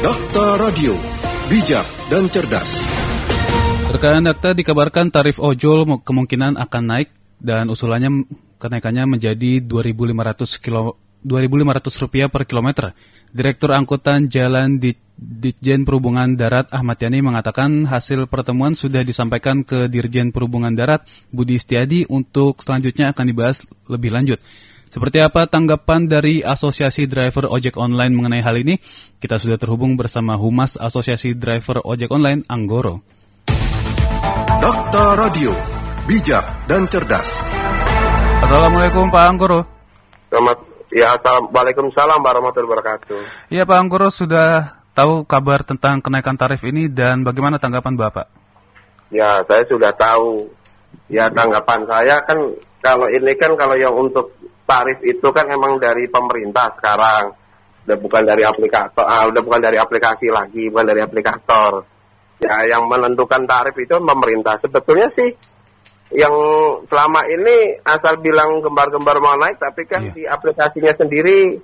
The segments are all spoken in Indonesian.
Dakta Radio, bijak dan cerdas. Rekan Dakta dikabarkan tarif ojol kemungkinan akan naik dan usulannya kenaikannya menjadi 2.500 kilo 2.500 rupiah per kilometer. Direktur Angkutan Jalan di Ditjen Perhubungan Darat Ahmad Yani mengatakan hasil pertemuan sudah disampaikan ke Dirjen Perhubungan Darat Budi Setiadi untuk selanjutnya akan dibahas lebih lanjut. Seperti apa tanggapan dari Asosiasi Driver Ojek Online mengenai hal ini? Kita sudah terhubung bersama Humas Asosiasi Driver Ojek Online, Anggoro. Dokter Radio, bijak dan cerdas. Assalamualaikum Pak Anggoro. Selamat, ya Assalamualaikum warahmatullahi wabarakatuh. Ya Pak Anggoro sudah tahu kabar tentang kenaikan tarif ini dan bagaimana tanggapan Bapak? Ya saya sudah tahu. Ya tanggapan saya kan kalau ini kan kalau yang untuk tarif itu kan emang dari pemerintah sekarang udah bukan dari aplikator ah, udah bukan dari aplikasi lagi bukan dari aplikator ya yang menentukan tarif itu pemerintah sebetulnya sih yang selama ini asal bilang gembar-gembar mau naik tapi kan yeah. di aplikasinya sendiri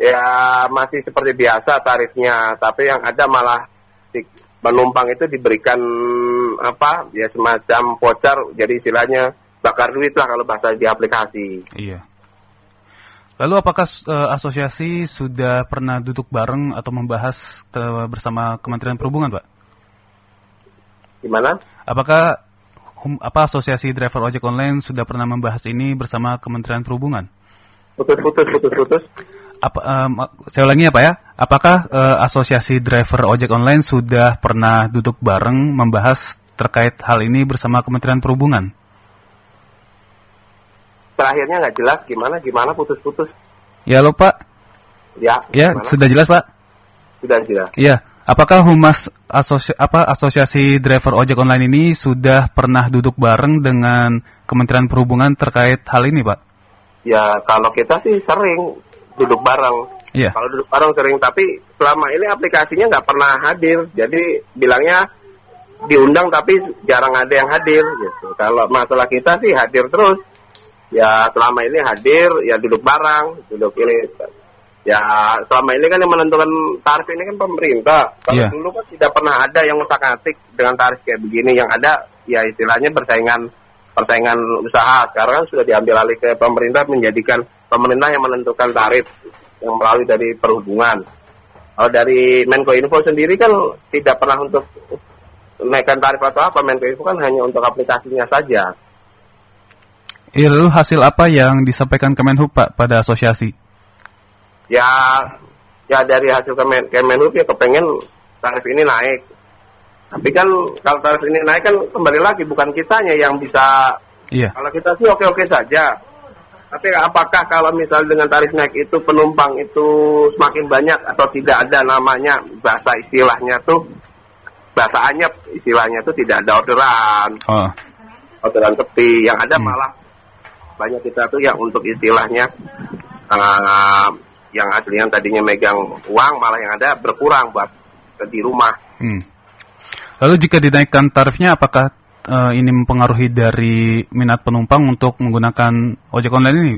ya masih seperti biasa tarifnya tapi yang ada malah si penumpang itu diberikan apa ya semacam voucher jadi istilahnya bakar duit lah kalau bahasa di aplikasi. Iya. Lalu apakah uh, asosiasi sudah pernah duduk bareng atau membahas bersama Kementerian Perhubungan, Pak? Gimana? Apakah hum, apa asosiasi driver ojek online sudah pernah membahas ini bersama Kementerian Perhubungan? Putus-putus, putus-putus. Apa, um, saya ulangi apa ya? Apakah uh, asosiasi driver ojek online sudah pernah duduk bareng membahas terkait hal ini bersama Kementerian Perhubungan? Terakhirnya nggak jelas gimana gimana putus-putus. Ya lo Pak. Ya. Ya gimana? sudah jelas Pak. Sudah jelas. Iya. Apakah humas asosi apa asosiasi driver ojek online ini sudah pernah duduk bareng dengan Kementerian Perhubungan terkait hal ini Pak? Ya kalau kita sih sering duduk bareng. Iya. Kalau duduk bareng sering tapi selama ini aplikasinya nggak pernah hadir. Jadi bilangnya diundang tapi jarang ada yang hadir gitu. Kalau masalah kita sih hadir terus ya selama ini hadir ya duduk barang duduk ini. Ya selama ini kan yang menentukan tarif ini kan pemerintah. Kalau yeah. dulu kan tidak pernah ada yang utak atik dengan tarif kayak begini. Yang ada ya istilahnya persaingan persaingan usaha. Sekarang kan sudah diambil alih ke pemerintah menjadikan pemerintah yang menentukan tarif yang melalui dari perhubungan. Kalau dari Menko Info sendiri kan tidak pernah untuk naikkan tarif atau apa. Menko Info kan hanya untuk aplikasinya saja Iya, lalu hasil apa yang disampaikan Kemenhub Pak pada asosiasi? Ya, ya dari hasil Kemen, Kemenhub ya kepengen tarif ini naik. Tapi kan kalau tarif ini naik kan kembali lagi bukan kitanya yang bisa. Iya. Kalau kita sih oke-oke saja. Tapi apakah kalau misalnya dengan tarif naik itu penumpang itu semakin banyak atau tidak ada namanya bahasa istilahnya tuh bahasa anyep istilahnya tuh tidak ada orderan. Oh. Orderan tepi yang ada hmm. malah banyak kita tuh yang untuk istilahnya uh, yang aslinya tadinya megang uang malah yang ada berkurang buat di rumah. Hmm. Lalu jika dinaikkan tarifnya apakah uh, ini mempengaruhi dari minat penumpang untuk menggunakan ojek online ini?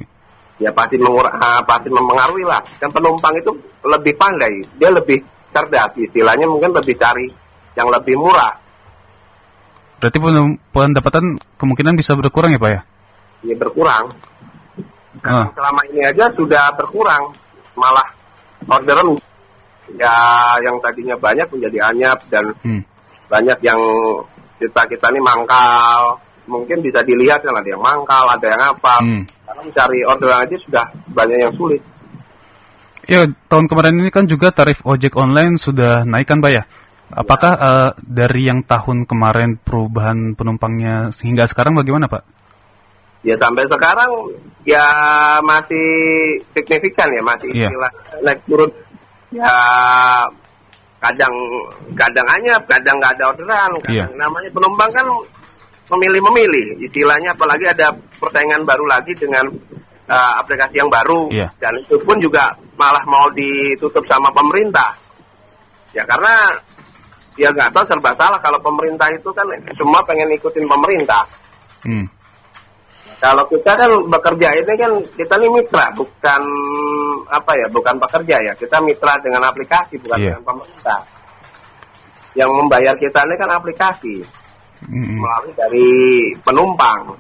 Ya pasti mengurang, uh, pasti mempengaruhi lah. Dan penumpang itu lebih pandai, dia lebih cerdas istilahnya mungkin lebih cari yang lebih murah. Berarti pendapatan kemungkinan bisa berkurang ya Pak ya? Ya berkurang. Ah. selama ini aja sudah berkurang, malah orderan ya yang tadinya banyak menjadi anyap dan hmm. banyak yang kita kita ini mangkal. Mungkin bisa dilihat kan ada yang mangkal, ada yang apa. Hmm. Karena mencari orderan aja sudah banyak yang sulit. Ya, tahun kemarin ini kan juga tarif ojek online sudah naik kan, Pak ya? Apakah ya. uh, dari yang tahun kemarin perubahan penumpangnya sehingga sekarang bagaimana, Pak? Ya sampai sekarang ya masih signifikan ya masih yeah. istilah naik turun. Ya kadang kadang hanya kadang nggak ada orderan. Yeah. namanya penumpang kan memilih-memilih. Istilahnya apalagi ada persaingan baru lagi dengan uh, aplikasi yang baru. Yeah. dan itu pun juga malah mau ditutup sama pemerintah. Ya karena ya nggak tahu serba salah kalau pemerintah itu kan semua pengen ikutin pemerintah. Hmm Kalau kita kan bekerja ini kan kita ini mitra, bukan apa ya, bukan pekerja ya. Kita mitra dengan aplikasi, bukan Iya. dengan pemerintah. Yang membayar kita ini kan aplikasi Mm-mm. melalui dari penumpang.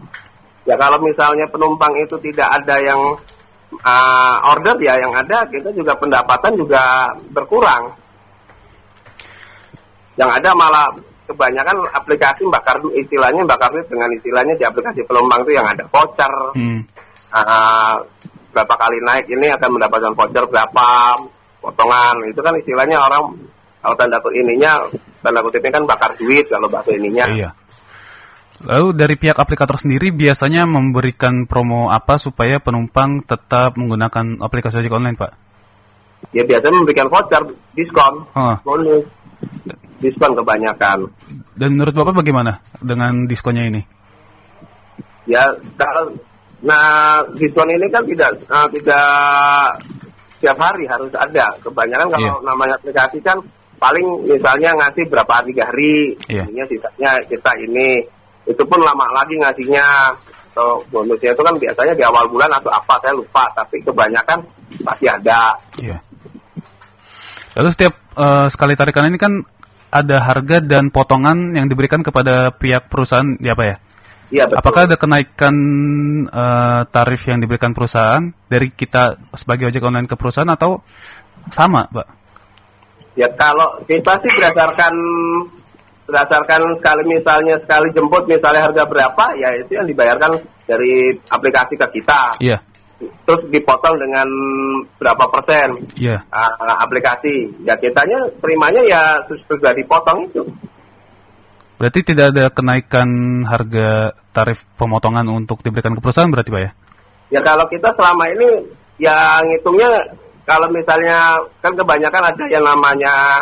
Ya kalau misalnya penumpang itu tidak ada yang uh, order ya yang ada kita juga pendapatan juga berkurang. Yang ada malah kebanyakan aplikasi bakar istilahnya bakar duit dengan istilahnya di aplikasi penumpang itu yang ada voucher Hmm. uh, berapa kali naik ini akan mendapatkan voucher berapa potongan itu kan istilahnya orang kalau tanda kutip ininya tanda kutipnya kan bakar duit kalau bahasa ininya Iya. Lalu dari pihak aplikator sendiri biasanya memberikan promo apa supaya penumpang tetap menggunakan aplikasi ojek online, Pak? ya biasanya memberikan voucher diskon Oh. bonus diskon kebanyakan Dan menurut Bapak bagaimana dengan diskonnya ini? ya kalau nah diskon ini kan tidak eh, tidak setiap hari harus ada kebanyakan kalau Iya. namanya aplikasi kan paling misalnya ngasih berapa hari tiga hari ininya sisanya kita ini itu pun lama lagi ngasihnya atau bonusnya itu kan biasanya di awal bulan atau apa saya lupa tapi kebanyakan pasti ada Iya. Lalu setiap eh, sekali tarikan ini kan ada harga dan potongan yang diberikan kepada pihak perusahaan, ya Pak ya? iya betul Apakah ada kenaikan eh, tarif yang diberikan perusahaan dari kita sebagai ojek online ke perusahaan atau sama, Pak? Ya kalau kita sih berdasarkan berdasarkan sekali misalnya sekali jemput misalnya harga berapa ya itu yang dibayarkan dari aplikasi ke kita Iya, terus dipotong dengan berapa persen iya. uh, aplikasi ya kitanya terimanya ya sus- sudah dipotong itu Berarti tidak ada kenaikan harga tarif pemotongan untuk diberikan ke perusahaan berarti, Pak ya? ya kalau kita selama ini ya ngitungnya kalau misalnya kan kebanyakan ada yang namanya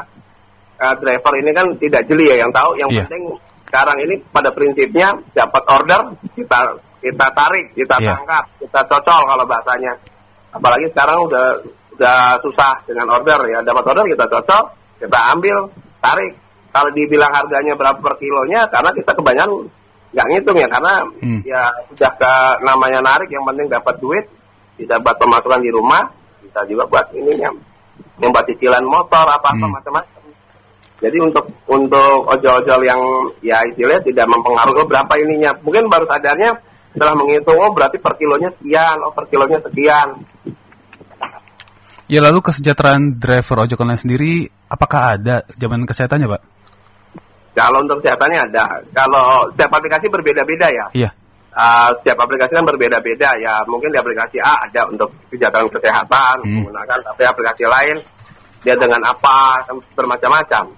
uh, driver ini kan tidak jeli ya yang tahu yang Iya. penting sekarang ini pada prinsipnya dapat order kita kita tarik kita Iya. tangkap kita cocol kalau bahasanya apalagi sekarang udah udah susah dengan order ya dapat order kita cocol kita ambil tarik kalau dibilang harganya berapa per kilonya karena kita kebanyakan nggak ngitung ya karena Hmm. ya sudah ke namanya narik yang penting dapat duit bisa buat pemasukan di rumah bisa juga buat ininya yang buat cicilan motor apa apa Hmm. macam-macam jadi untuk untuk ojol-ojol yang ya istilahnya tidak mempengaruhi berapa ininya mungkin baru sadarnya setelah menghitung oh berarti per kilonya sekian oh per kilonya sekian Ya lalu kesejahteraan driver ojek online sendiri apakah ada jaminan kesehatannya, Pak? kalau untuk kesehatannya ada kalau setiap aplikasi berbeda-beda ya Iya. Uh, setiap aplikasi kan berbeda-beda ya mungkin di aplikasi A ada untuk kesejahteraan kesehatan Hmm. menggunakan tapi aplikasi lain dia dengan apa bermacam-macam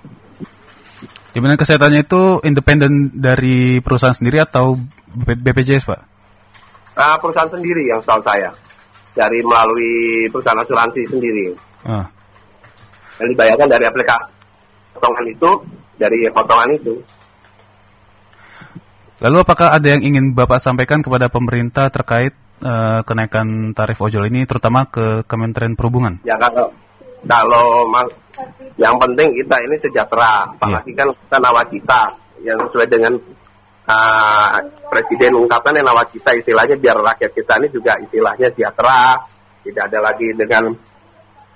Jaminan kesehatannya itu independen dari perusahaan sendiri atau BPJS, Pak? Uh, perusahaan sendiri yang setahu saya dari melalui perusahaan asuransi sendiri Ah. yang dibayarkan dari aplikasi potongan itu dari potongan itu Lalu apakah ada yang ingin Bapak sampaikan kepada pemerintah terkait eh, kenaikan tarif ojol ini terutama ke Kementerian Perhubungan? ya kalau kalau mas, yang penting kita ini sejahtera apalagi kan kita nawacita yang sesuai dengan uh, presiden ungkapkan yang nawacita istilahnya biar rakyat kita ini juga istilahnya sejahtera tidak ada lagi dengan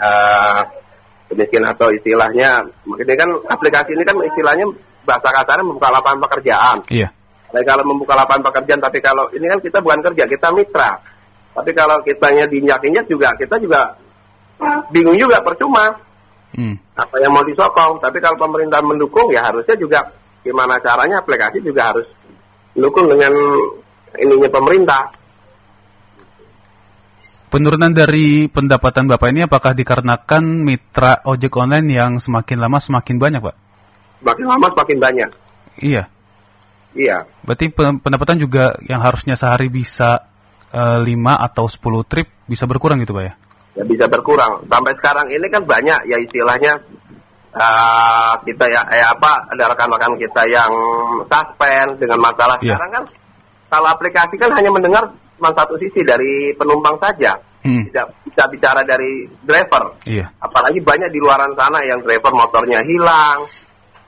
uh, atau istilahnya ini kan aplikasi ini kan istilahnya bahasa kasarnya membuka lapangan pekerjaan Iya. Nah, kalau membuka lapangan pekerjaan, tapi kalau ini kan kita bukan kerja, kita mitra. Tapi kalau kitanya diinjak-injak juga, kita juga bingung juga, percuma. Hmm. Apa yang mau disokong. Tapi kalau pemerintah mendukung, ya harusnya juga gimana caranya aplikasi juga harus mendukung dengan ininya pemerintah. Penurunan dari pendapatan Bapak ini apakah dikarenakan mitra ojek online yang semakin lama semakin banyak, Pak? Semakin lama semakin banyak. Iya. Iya. Berarti pe- pendapatan juga yang harusnya sehari bisa eh, 5 atau 10 trip bisa berkurang gitu, Pak ya? ya bisa berkurang. Sampai sekarang ini kan banyak ya istilahnya uh, kita ya eh, apa ada rekan-rekan kita yang suspend dengan masalah Iya. sekarang kan kalau aplikasi kan hanya mendengar cuma satu sisi dari penumpang saja. Hmm. Tidak bisa bicara dari driver. Iya. Apalagi banyak di luaran sana yang driver motornya hilang,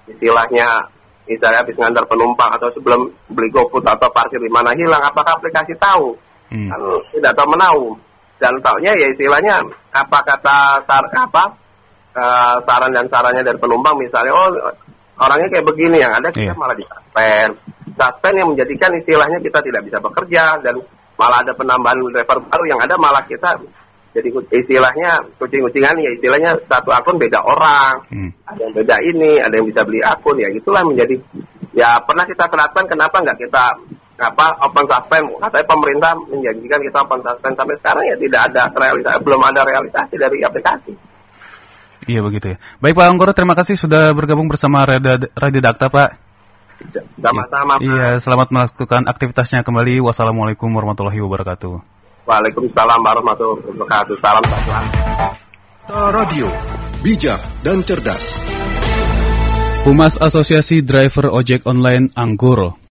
istilahnya misalnya habis ngantar penumpang atau sebelum beli GoFood atau parkir di mana hilang, apakah aplikasi tahu? Hmm. Kan tidak tahu menau. Dan taunya ya istilahnya apa kata sar, apa eh, saran dan sarannya dari penumpang misalnya oh orangnya kayak begini yang ada kita Iya. malah disuspend. Suspend yang menjadikan istilahnya kita tidak bisa bekerja dan malah ada penambahan driver baru yang ada malah kita jadi istilahnya kucing-kucingan ya istilahnya satu akun beda orang Hmm. ada yang beda ini, ada yang bisa beli akun ya itulah menjadi ya pernah kita terapkan kenapa nggak kita apa open suspend katanya pemerintah menjanjikan kita open suspend sampai sekarang ya tidak ada realisasi belum ada realisasi dari aplikasi Iya begitu ya. Baik Pak Anggoro, terima kasih sudah bergabung bersama Radio, Radio Dakta Pak. sama-sama Pak. Iya, selamat melakukan aktivitasnya kembali. Wassalamualaikum warahmatullahi wabarakatuh. Waalaikumsalam warahmatullahi wabarakatuh salam sehat Ta Radio, bijak dan cerdas. Humas Asosiasi Driver Ojek Online Anggoro